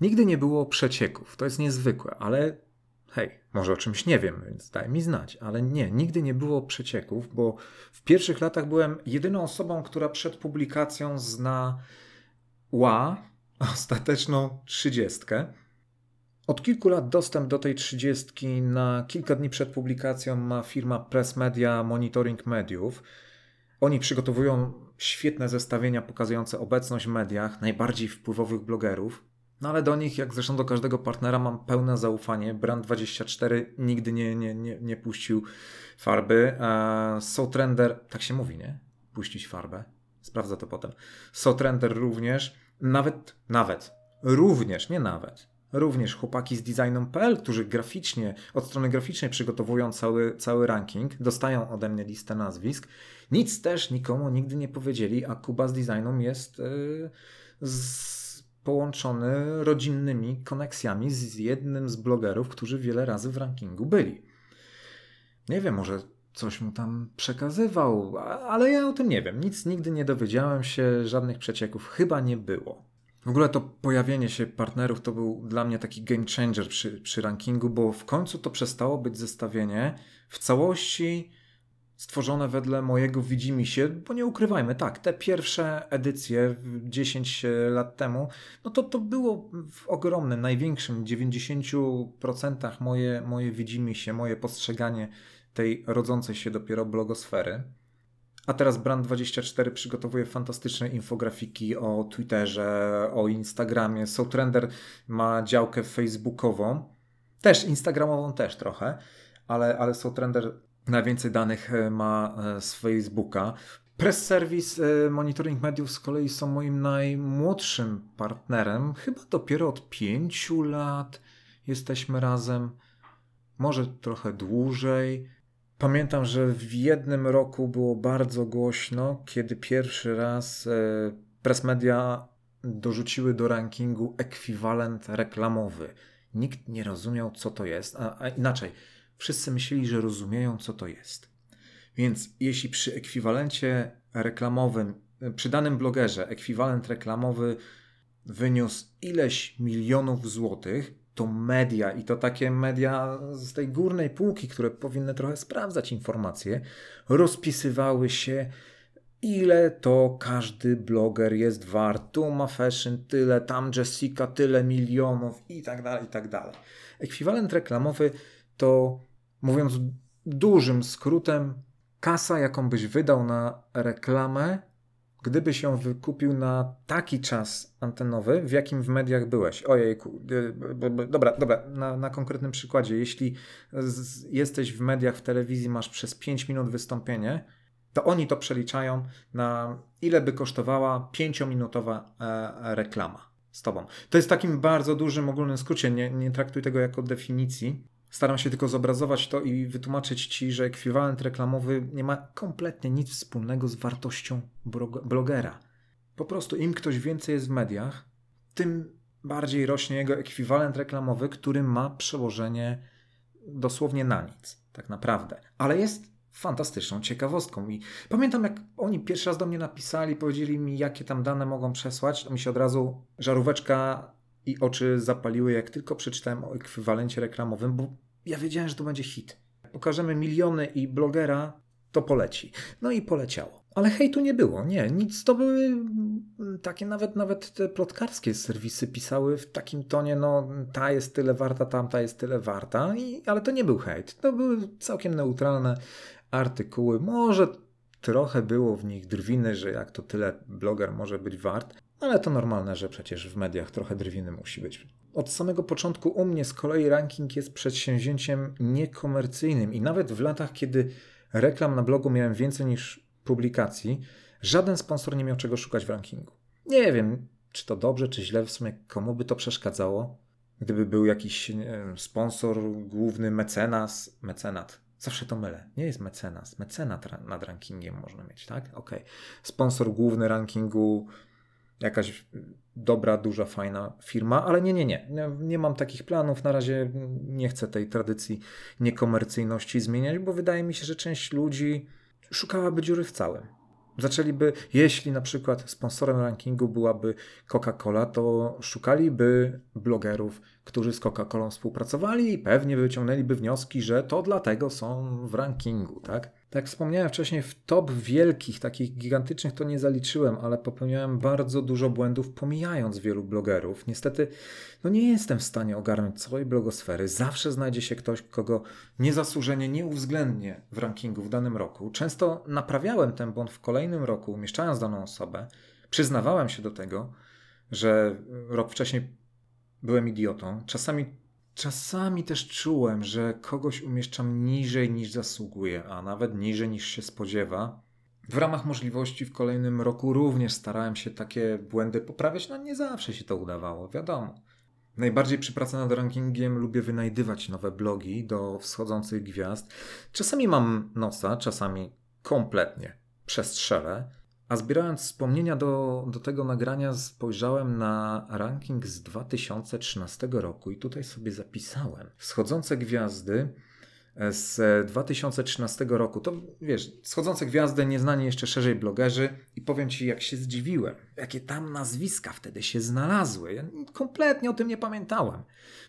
Nigdy nie było przecieków. To jest niezwykłe, ale hej, może o czymś nie wiem, więc daj mi znać. Ale nie, nigdy nie było przecieków, bo w pierwszych latach byłem jedyną osobą, która przed publikacją zna ła, ostateczną trzydziestkę. Od kilku lat dostęp do tej trzydziestki na kilka dni przed publikacją ma firma Press Media Monitoring Mediów. Oni przygotowują świetne zestawienia pokazujące obecność w mediach najbardziej wpływowych blogerów. No ale do nich, jak zresztą do każdego partnera, mam pełne zaufanie. Brand24 nigdy nie, nie, nie, nie puścił farby. Sotrender, tak się mówi, nie? Puścić farbę. Sprawdzę to potem. Sotrender również. Nawet, nawet, również, nie nawet również chłopaki z designom.pl, którzy graficznie, od strony graficznej przygotowują cały, cały ranking, dostają ode mnie listę nazwisk. Nic też nikomu nigdy nie powiedzieli, a Kuba z designem jest yy, z, połączony rodzinnymi koneksjami z jednym z blogerów, którzy wiele razy w rankingu byli. Nie wiem, może coś mu tam przekazywał, ale ja o tym nie wiem. Nic nigdy nie dowiedziałem się, żadnych przecieków chyba nie było. W ogóle to pojawienie się partnerów to był dla mnie taki game changer przy, przy rankingu, bo w końcu to przestało być zestawienie w całości stworzone wedle mojego widzimisię, bo nie ukrywajmy, tak, te pierwsze edycje 10 lat temu, no to to było w ogromnym, największym, 90% moje, moje widzimisię, moje postrzeganie tej rodzącej się dopiero blogosfery. A teraz Brand24 przygotowuje fantastyczne infografiki o Twitterze, o Instagramie. Soultrender ma działkę facebookową, też instagramową też trochę, ale, ale Soultrender najwięcej danych e, ma e, z Facebooka. Press Service e, Monitoring Mediów z kolei są moim najmłodszym partnerem. Chyba dopiero od pięciu lat jesteśmy razem. Może trochę dłużej. Pamiętam, że w jednym roku było bardzo głośno, kiedy pierwszy raz Press Media dorzuciły do rankingu ekwiwalent reklamowy. Nikt nie rozumiał, co to jest, a, inaczej wszyscy myśleli, że rozumieją, co to jest. Więc jeśli przy ekwiwalencie reklamowym, przy danym blogerze ekwiwalent reklamowy wyniósł ileś milionów złotych, to media i to takie media z tej górnej półki, które powinny trochę sprawdzać informacje, rozpisywały się, ile to każdy bloger jest wart. Tu ma fashion tyle, tam Jessica tyle milionów i tak dalej, i tak dalej. Ekwiwalent reklamowy to Mówiąc dużym skrótem, kasa, jaką byś wydał na reklamę, gdybyś ją wykupił na taki czas antenowy, w jakim w mediach byłeś. Ojejku, y, dobra, dobra, na, na konkretnym przykładzie. Jeśli z, jesteś w mediach, w telewizji, masz przez 5 minut wystąpienie, to oni to przeliczają na ile by kosztowała 5-minutowa e, reklama z tobą. To jest takim bardzo dużym, ogólnym skrócie. Nie, nie traktuj tego jako definicji. Staram się tylko zobrazować to i wytłumaczyć Ci, że ekwiwalent reklamowy nie ma kompletnie nic wspólnego z wartością blogera. Po prostu im ktoś więcej jest w mediach, tym bardziej rośnie jego ekwiwalent reklamowy, który ma przełożenie dosłownie na nic, tak naprawdę. Ale jest fantastyczną ciekawostką. I pamiętam, jak oni pierwszy raz do mnie napisali, powiedzieli mi, jakie tam dane mogą przesłać, to mi się od razu żaróweczka i oczy zapaliły, jak tylko przeczytałem o ekwiwalencie reklamowym, bo ja wiedziałem, że to będzie hit. Pokażemy miliony i blogera, to poleci. No i poleciało. Ale hejtu nie było, nie, nic. To były mm, takie nawet, nawet te plotkarskie serwisy pisały w takim tonie, no ta jest tyle warta, tamta jest tyle warta, i, ale to nie był hejt. To były całkiem neutralne artykuły. Może trochę było w nich drwiny, że jak to tyle bloger może być wart, ale to normalne, że przecież w mediach trochę drwiny musi być. Od samego początku u mnie z kolei ranking jest przedsięwzięciem niekomercyjnym i nawet w latach, kiedy reklam na blogu miałem więcej niż publikacji, żaden sponsor nie miał czego szukać w rankingu. Nie wiem, czy to dobrze, czy źle, w sumie komu by to przeszkadzało. Gdyby był jakiś wiem, sponsor, główny mecenas, mecenat, Zawsze to mylę. Nie jest mecenas. Mecenat nad rankingiem można mieć, tak? Ok. Sponsor główny rankingu jakaś dobra, duża, fajna firma, ale nie, nie, nie. Nie mam takich planów. Na razie nie chcę tej tradycji niekomercyjności zmieniać, bo wydaje mi się, że część ludzi szukałaby dziury w całym. Zaczęliby, jeśli na przykład sponsorem rankingu byłaby Coca-Cola, to szukaliby blogerów, którzy z Coca-Colą współpracowali i pewnie wyciągnęliby wnioski, że to dlatego są w rankingu, tak? Tak jak wspomniałem wcześniej, w top wielkich, takich gigantycznych to nie zaliczyłem, ale popełniałem bardzo dużo błędów, pomijając wielu blogerów. Niestety, no nie jestem w stanie ogarnąć całej blogosfery. Zawsze znajdzie się ktoś, kogo niezasłużenie nie uwzględnię w rankingu w danym roku. Często naprawiałem ten błąd w kolejnym roku, umieszczając daną osobę. Przyznawałem się do tego, że rok wcześniej byłem idiotą. Czasami Czasami też czułem, że kogoś umieszczam niżej niż zasługuje, a nawet niżej niż się spodziewa. W ramach możliwości w kolejnym roku również starałem się takie błędy poprawiać, no nie zawsze się to udawało, wiadomo. Najbardziej przy pracy nad rankingiem lubię wynajdywać nowe blogi do wschodzących gwiazd. Czasami mam nosa, czasami kompletnie przestrzelę, a zbierając wspomnienia do, do tego nagrania, spojrzałem na ranking z 2013 roku i tutaj sobie zapisałem. Wschodzące gwiazdy z 2013 roku. To wiesz, schodzące gwiazdy, nieznani jeszcze szerzej blogerzy i powiem Ci, jak się zdziwiłem, jakie tam nazwiska wtedy się znalazły. Ja kompletnie o tym nie pamiętałem.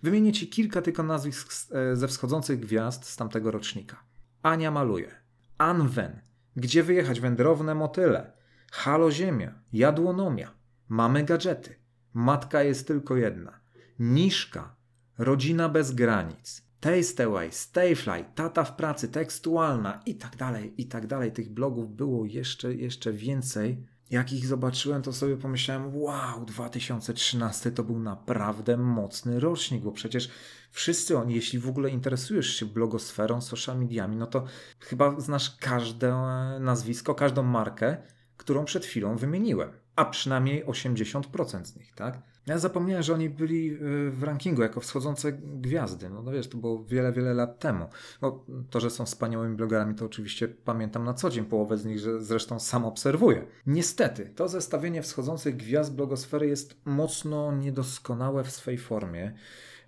Wymienię Ci kilka tylko nazwisk ze wschodzących gwiazd z tamtego rocznika. Ania maluje, Anwen, gdzie wyjechać wędrowne motyle, Halo Ziemia, Jadłonomia, mamy gadżety, matka jest tylko jedna, Niszka, rodzina bez granic, Tasteaway, Stayfly, tata w pracy, tekstualna i tak dalej, i tak dalej. Tych blogów było jeszcze, jeszcze więcej. Jak ich zobaczyłem, to sobie pomyślałem, wow, 2013 to był naprawdę mocny rocznik, bo przecież wszyscy oni, jeśli w ogóle interesujesz się blogosferą, social mediami, no to chyba znasz każde nazwisko, każdą markę, którą przed chwilą wymieniłem, a przynajmniej 80% z nich, tak? Ja zapomniałem, że oni byli y, w rankingu jako wschodzące gwiazdy. No, no wiesz, to było wiele, wiele lat temu. No, to, że są wspaniałymi blogerami, to oczywiście pamiętam na co dzień. Połowę z nich że zresztą sam obserwuję. Niestety, to zestawienie wschodzących gwiazd blogosfery jest mocno niedoskonałe w swej formie.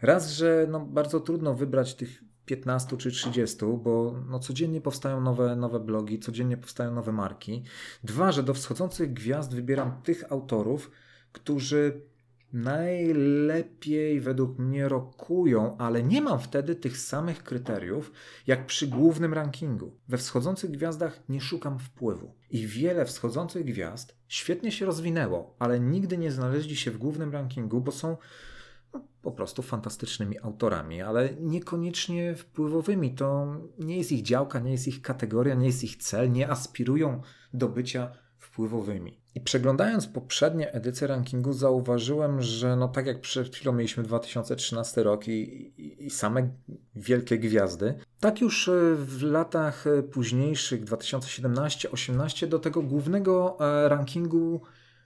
Raz, że no, bardzo trudno wybrać tych 15 czy 30, bo no, codziennie powstają nowe, nowe blogi, codziennie powstają nowe marki. Dwa, że do wschodzących gwiazd wybieram tych autorów, którzy najlepiej według mnie rokują, ale nie mam wtedy tych samych kryteriów jak przy głównym rankingu. We wschodzących gwiazdach nie szukam wpływu. I wiele wschodzących gwiazd świetnie się rozwinęło, ale nigdy nie znaleźli się w głównym rankingu, bo są po prostu fantastycznymi autorami, ale niekoniecznie wpływowymi. To nie jest ich działka, nie jest ich kategoria, nie jest ich cel, nie aspirują do bycia wpływowymi. I przeglądając poprzednie edycje rankingu, zauważyłem, że no tak jak przed chwilą mieliśmy 2013 rok i, i, i same wielkie gwiazdy, tak już e, w latach e, późniejszych, 2017-18, do tego głównego e, rankingu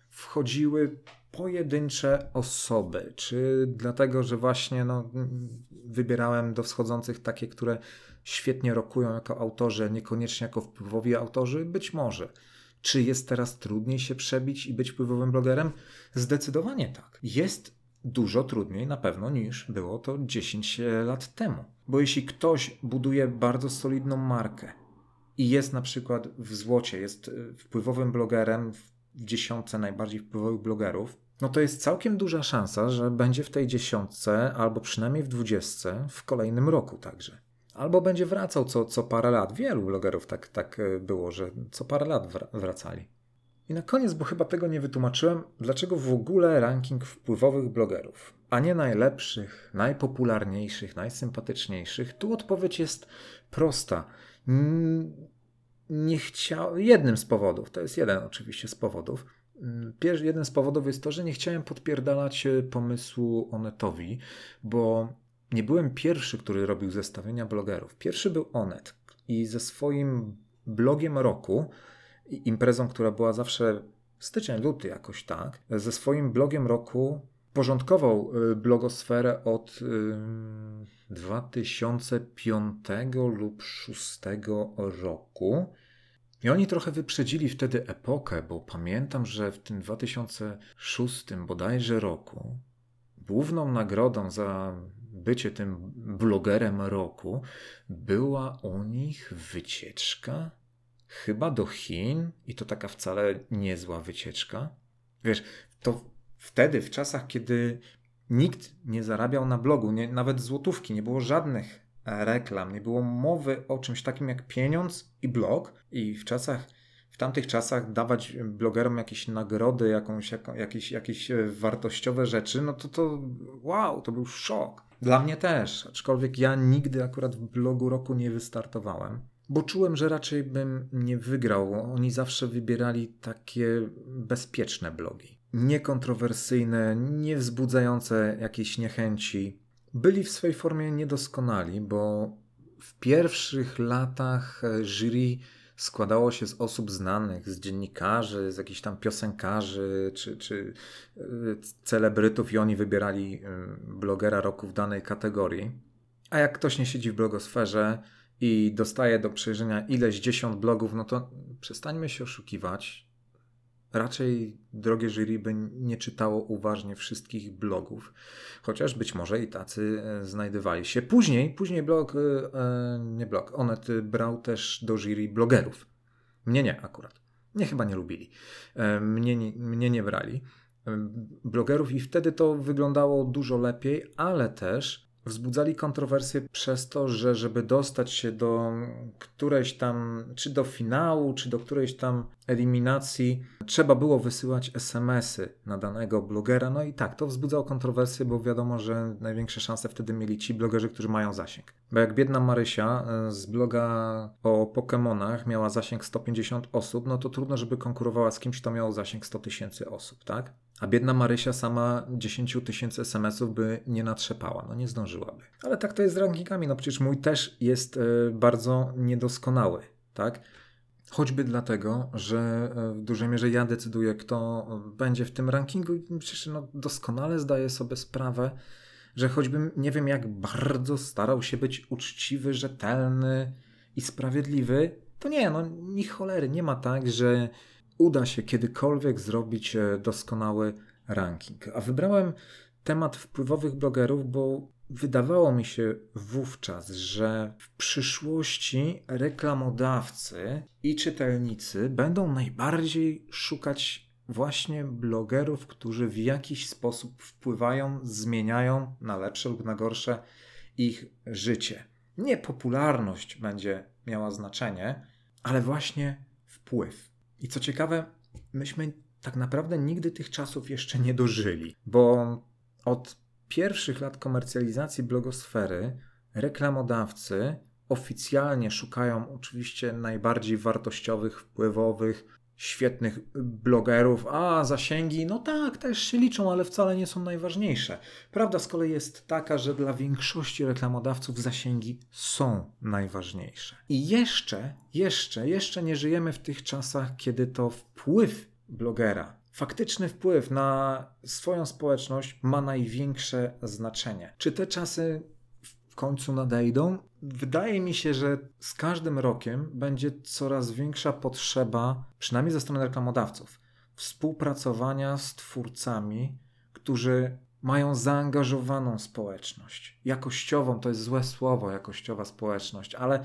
wchodziły pojedyncze osoby. Czy dlatego, że właśnie no, wybierałem do wschodzących takie, które świetnie rokują jako autorzy, niekoniecznie jako wpływowi autorzy? Być może. Czy jest teraz trudniej się przebić i być wpływowym blogerem? Zdecydowanie tak. Jest dużo trudniej na pewno niż było to 10 lat temu. Bo jeśli ktoś buduje bardzo solidną markę i jest na przykład w złocie, jest e, wpływowym blogerem w dziesiątce najbardziej wpływowych blogerów, no to jest całkiem duża szansa, że będzie w tej dziesiątce albo przynajmniej w dwudziestce w kolejnym roku także albo będzie wracał co, co parę lat. Wielu blogerów tak, tak e, było, że co parę lat wracali. I na koniec, bo chyba tego nie wytłumaczyłem, dlaczego w ogóle ranking wpływowych blogerów, a nie najlepszych, najpopularniejszych, najsympatyczniejszych, tu odpowiedź jest prosta. Nie chciał, jednym z powodów, to jest jeden oczywiście z powodów, Pierwszy, jeden z powodów jest to, że nie chciałem podpierdalać e, pomysłu Onetowi, bo nie byłem pierwszy, który robił zestawienia blogerów. Pierwszy był Onet i ze swoim blogiem roku, imprezą, która była zawsze styczeń, luty jakoś tak, ze swoim blogiem roku porządkował y, blogosferę od 2005 y, lub 2006 roku. I oni trochę wyprzedzili wtedy epokę, bo pamiętam, że w tym 2006 bodajże roku główną nagrodą za bycie tym blogerem roku, była u nich wycieczka, chyba do Chin, i to taka wcale niezła wycieczka. Wiesz, to wtedy, w czasach, kiedy nikt nie zarabiał na blogu, nie, nawet złotówki, nie było żadnych reklam, nie było mowy o czymś takim jak pieniądz i blog, i w czasach w tamtych czasach dawać blogerom jakieś nagrody, jakąś, jakieś, jakieś e, wartościowe rzeczy, no to to wow, to był szok. Dla mnie też, aczkolwiek ja nigdy akurat w blogu roku nie wystartowałem, bo czułem, że raczej bym nie wygrał. Oni zawsze wybierali takie bezpieczne blogi. Niekontrowersyjne, nie wzbudzające jakiejś niechęci. Byli w swojej formie niedoskonali, bo w pierwszych latach e, jury składało się z osób znanych, z dziennikarzy, z jakichś tam piosenkarzy czy, czy e, celebrytów i oni wybierali e, blogera roku w danej kategorii. A jak ktoś nie siedzi w blogosferze i dostaje do przejrzenia ileś dziesiąt blogów, no to przestańmy się oszukiwać. Raczej drogie jury by nie czytało uważnie wszystkich blogów, chociaż być może i tacy e, znajdowali się. Później, później blog, e, e, nie blog, Onet brał też do jury blogerów. Mnie nie akurat. Mnie chyba nie lubili. Mnie, nie, mnie nie brali blogerów i wtedy to wyglądało dużo lepiej, ale też wzbudzali kontrowersje przez to, że żeby dostać się do którejś tam, czy do finału, czy do którejś tam eliminacji, trzeba było wysyłać SMS-y na danego blogera. No i tak, to wzbudzało kontrowersje, bo wiadomo, że największe szanse wtedy mieli ci blogerzy, którzy mają zasięg. Bo jak biedna Marysia e, z bloga o Pokémonach miała zasięg 150 osób, no to trudno, żeby konkurowała z kimś, kto miał zasięg 100 tysięcy osób, tak? A biedna Marysia sama 10 tysięcy SMS-ów by nie natrzepała, no nie zdążyłaby. Ale tak to jest z rankingami, no przecież mój też jest y, bardzo niedoskonały, tak? Choćby dlatego, że e, w dużej mierze ja decyduję, kto będzie w tym rankingu i przecież no, doskonale zdaję sobie sprawę, że choćbym nie wiem jak bardzo starał się być uczciwy, rzetelny i sprawiedliwy, to nie, no ni cholery, nie ma tak, że uda się kiedykolwiek zrobić e, doskonały ranking. A wybrałem temat wpływowych blogerów, bo wydawało mi się wówczas, że w przyszłości reklamodawcy i czytelnicy będą najbardziej szukać właśnie blogerów, którzy w jakiś sposób wpływają, zmieniają na lepsze lub na gorsze ich życie. Nie popularność będzie miała znaczenie, ale właśnie wpływ. I co ciekawe, myśmy tak naprawdę nigdy tych czasów jeszcze nie dożyli, bo od pierwszych lat komercjalizacji blogosfery reklamodawcy oficjalnie szukają oczywiście najbardziej wartościowych, wpływowych, świetnych blogerów, a zasięgi, no tak, też się liczą, ale wcale nie są najważniejsze. Prawda z kolei jest taka, że dla większości reklamodawców zasięgi są najważniejsze. I jeszcze, jeszcze, jeszcze nie żyjemy w tych czasach, kiedy to wpływ blogera, faktyczny wpływ na swoją społeczność ma największe znaczenie. Czy te czasy końcu nadejdą? Wydaje mi się, że z każdym rokiem będzie coraz większa potrzeba, przynajmniej ze strony reklamodawców, współpracowania z twórcami, którzy mają zaangażowaną społeczność. Jakościową to jest złe słowo, jakościowa społeczność, ale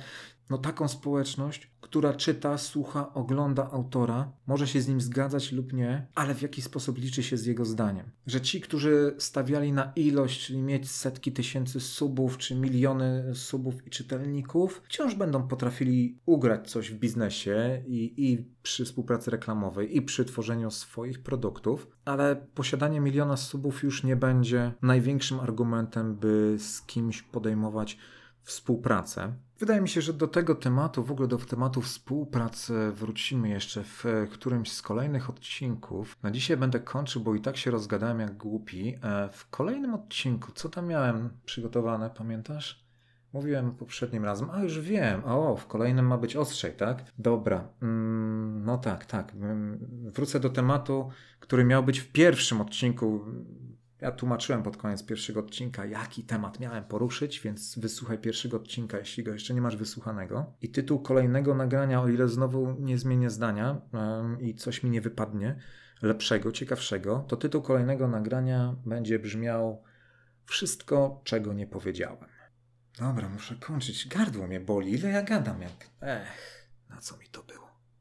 no taką społeczność, która czyta, słucha, ogląda autora, może się z nim zgadzać lub nie, ale w jakiś sposób liczy się z jego zdaniem. Że ci, którzy stawiali na ilość, czyli mieć setki tysięcy subów, czy miliony subów i czytelników, wciąż będą potrafili ugrać coś w biznesie i, i przy współpracy reklamowej, i przy tworzeniu swoich produktów, ale posiadanie miliona subów już nie będzie największym argumentem, by z kimś podejmować współpracę. Wydaje mi się, że do tego tematu, w ogóle do tematu współpracy wrócimy jeszcze w którymś z kolejnych odcinków. Na dzisiaj będę kończył, bo i tak się rozgadałem jak głupi. E, w kolejnym odcinku, co tam miałem przygotowane, pamiętasz? Mówiłem poprzednim razem, a już wiem, o, w kolejnym ma być ostrzej, tak? Dobra, mm, no tak, tak. Wrócę do tematu, który miał być w pierwszym odcinku ja tłumaczyłem pod koniec pierwszego odcinka, jaki temat miałem poruszyć, więc wysłuchaj pierwszego odcinka, jeśli go jeszcze nie masz wysłuchanego. I tytuł kolejnego nagrania, o ile znowu nie zmienię zdania i coś mi nie wypadnie lepszego, ciekawszego, to tytuł kolejnego nagrania będzie brzmiał Wszystko, czego nie powiedziałem. Dobra, muszę kończyć. Gardło mnie boli. Ile ja gadam? Jak... Ech, na co mi to było?